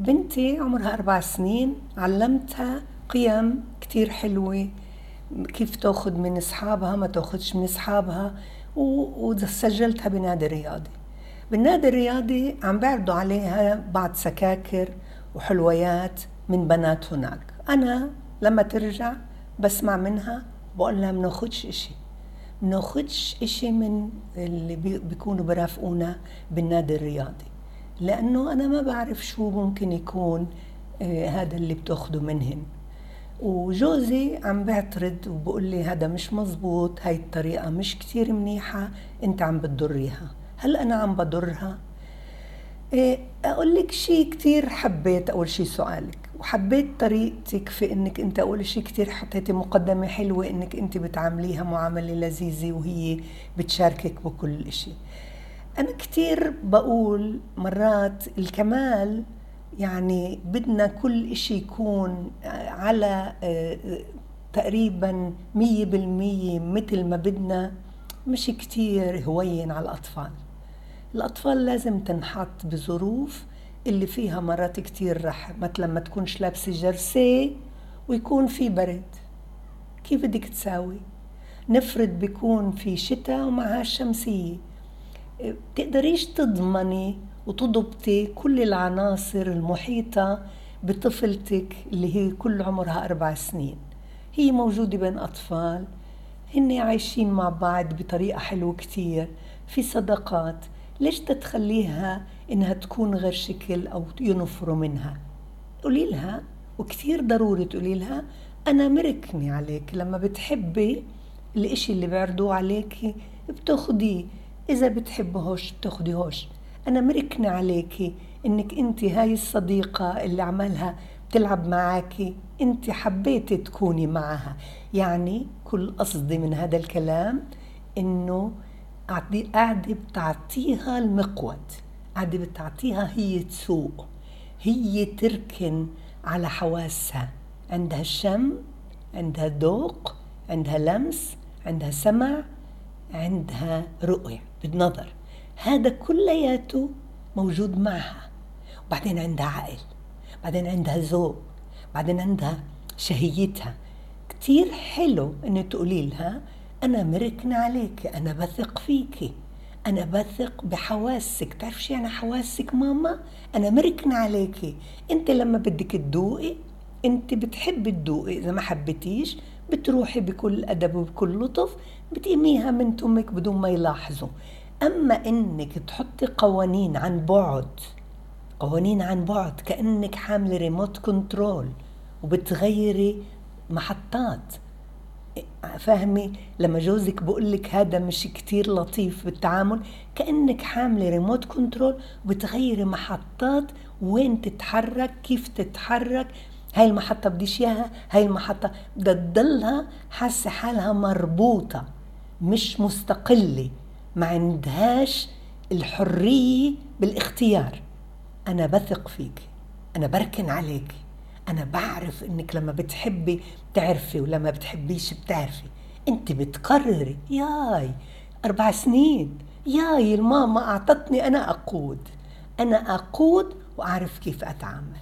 بنتي عمرها أربع سنين علمتها قيم كتير حلوة. كيف تأخذ من أصحابها ما تأخذش من أصحابها وسجلتها بنادي رياضي بالنادي الرياضي عم بيعرضوا عليها بعض سكاكر وحلويات من بنات هناك. أنا لما ترجع بسمع منها بقول لها بناخدش إشي. بناخدش إشي من اللي بيكونوا برافقونا بالنادي الرياضي. لأنه أنا ما بعرف شو ممكن يكون آه، هذا اللي بتأخده منهن وجوزي عم بيعترض وبقول لي هذا مش مزبوط هاي الطريقة مش كتير منيحة أنت عم بتضريها. هل أنا عم بضرها؟ إيه أقول لك شيء كتير حبيت أول شيء سؤالك. وحبيت طريقتك في إنك أنت أول شيء كتير حطيتي مقدمة حلوة إنك أنت بتعامليها معاملة لذيذة وهي بتشاركك بكل شيء أنا كتير بقول مرات الكمال يعني بدنا كل شيء يكون على آه، تقريبا مية بالمية مثل ما بدنا. مش كتير هوين على الأطفال. الأطفال لازم تنحط بظروف اللي فيها مرات كتير رح مثلا ما تكونش لابسة جرسي ويكون في برد. كيف بدك تساوي؟ نفرض بيكون في شتاء ومعها شمسية بتقدريش تضمني وتضبطي كل العناصر المحيطة بطفلتك اللي هي كل عمرها أربع سنين. هي موجودة بين أطفال هن عايشين مع بعض بطريقة حلوة كتير في صداقات. ليش تتخليها إنها تكون غير شكل أو ينفروا منها؟ قولي لها وكثير ضروري تقولي لها أنا مركني عليك. لما بتحبي الإشي اللي بيعرضوه عليكي بتاخديه. إذا بتحبهوش بتاخديهوش. أنا مركنة عليكي إنك أنت هاي الصديقة اللي عملها بتلعب معاكي. أنت حبيتي تكوني معها. يعني كل قصدي من هذا الكلام إنه قاعدة بتعطيها المقود. قاعدة بتعطيها هي تسوق. هي تركن على حواسها. عندها الشم عندها ذوق عندها لمس عندها سمع. عندها رؤية بالنظر هذا كلياته موجود معها. وبعدين عندها عقل بعدين عندها ذوق بعدين عندها شهيتها. كتير حلو انه تقولي لها أنا مركنة عليك أنا بثق فيكي أنا بثق بحواسك. بتعرف شو يعني حواسك ماما؟ أنا مركنة عليكي. أنت لما بدك تدوقي أنت بتحبي تدوقي إذا ما حبيتيش بتروحي بكل أدب وبكل لطف بتقيميها من تمك بدون ما يلاحظوا. أما إنك تحطي قوانين عن بعد قوانين عن بعد كأنك حاملة ريموت كنترول وبتغيري محطات. فاهمي لما جوزك بقول لك هذا مش كتير لطيف بالتعامل كأنك حاملة ريموت كنترول وبتغيري محطات وين تتحرك كيف تتحرك هاي المحطة بديش إياها هاي المحطة بدها تضلها حاسة حالها مربوطة مش مستقلة ما عندهاش الحرية بالاختيار. أنا بثق فيك أنا بركن عليك أنا بعرف إنك لما بتحبي بتعرفي ولما بتحبيش بتعرفي. أنت بتقرري ياي أربع سنين ياي الماما أعطتني أنا أقود أنا أقود وأعرف كيف أتعامل.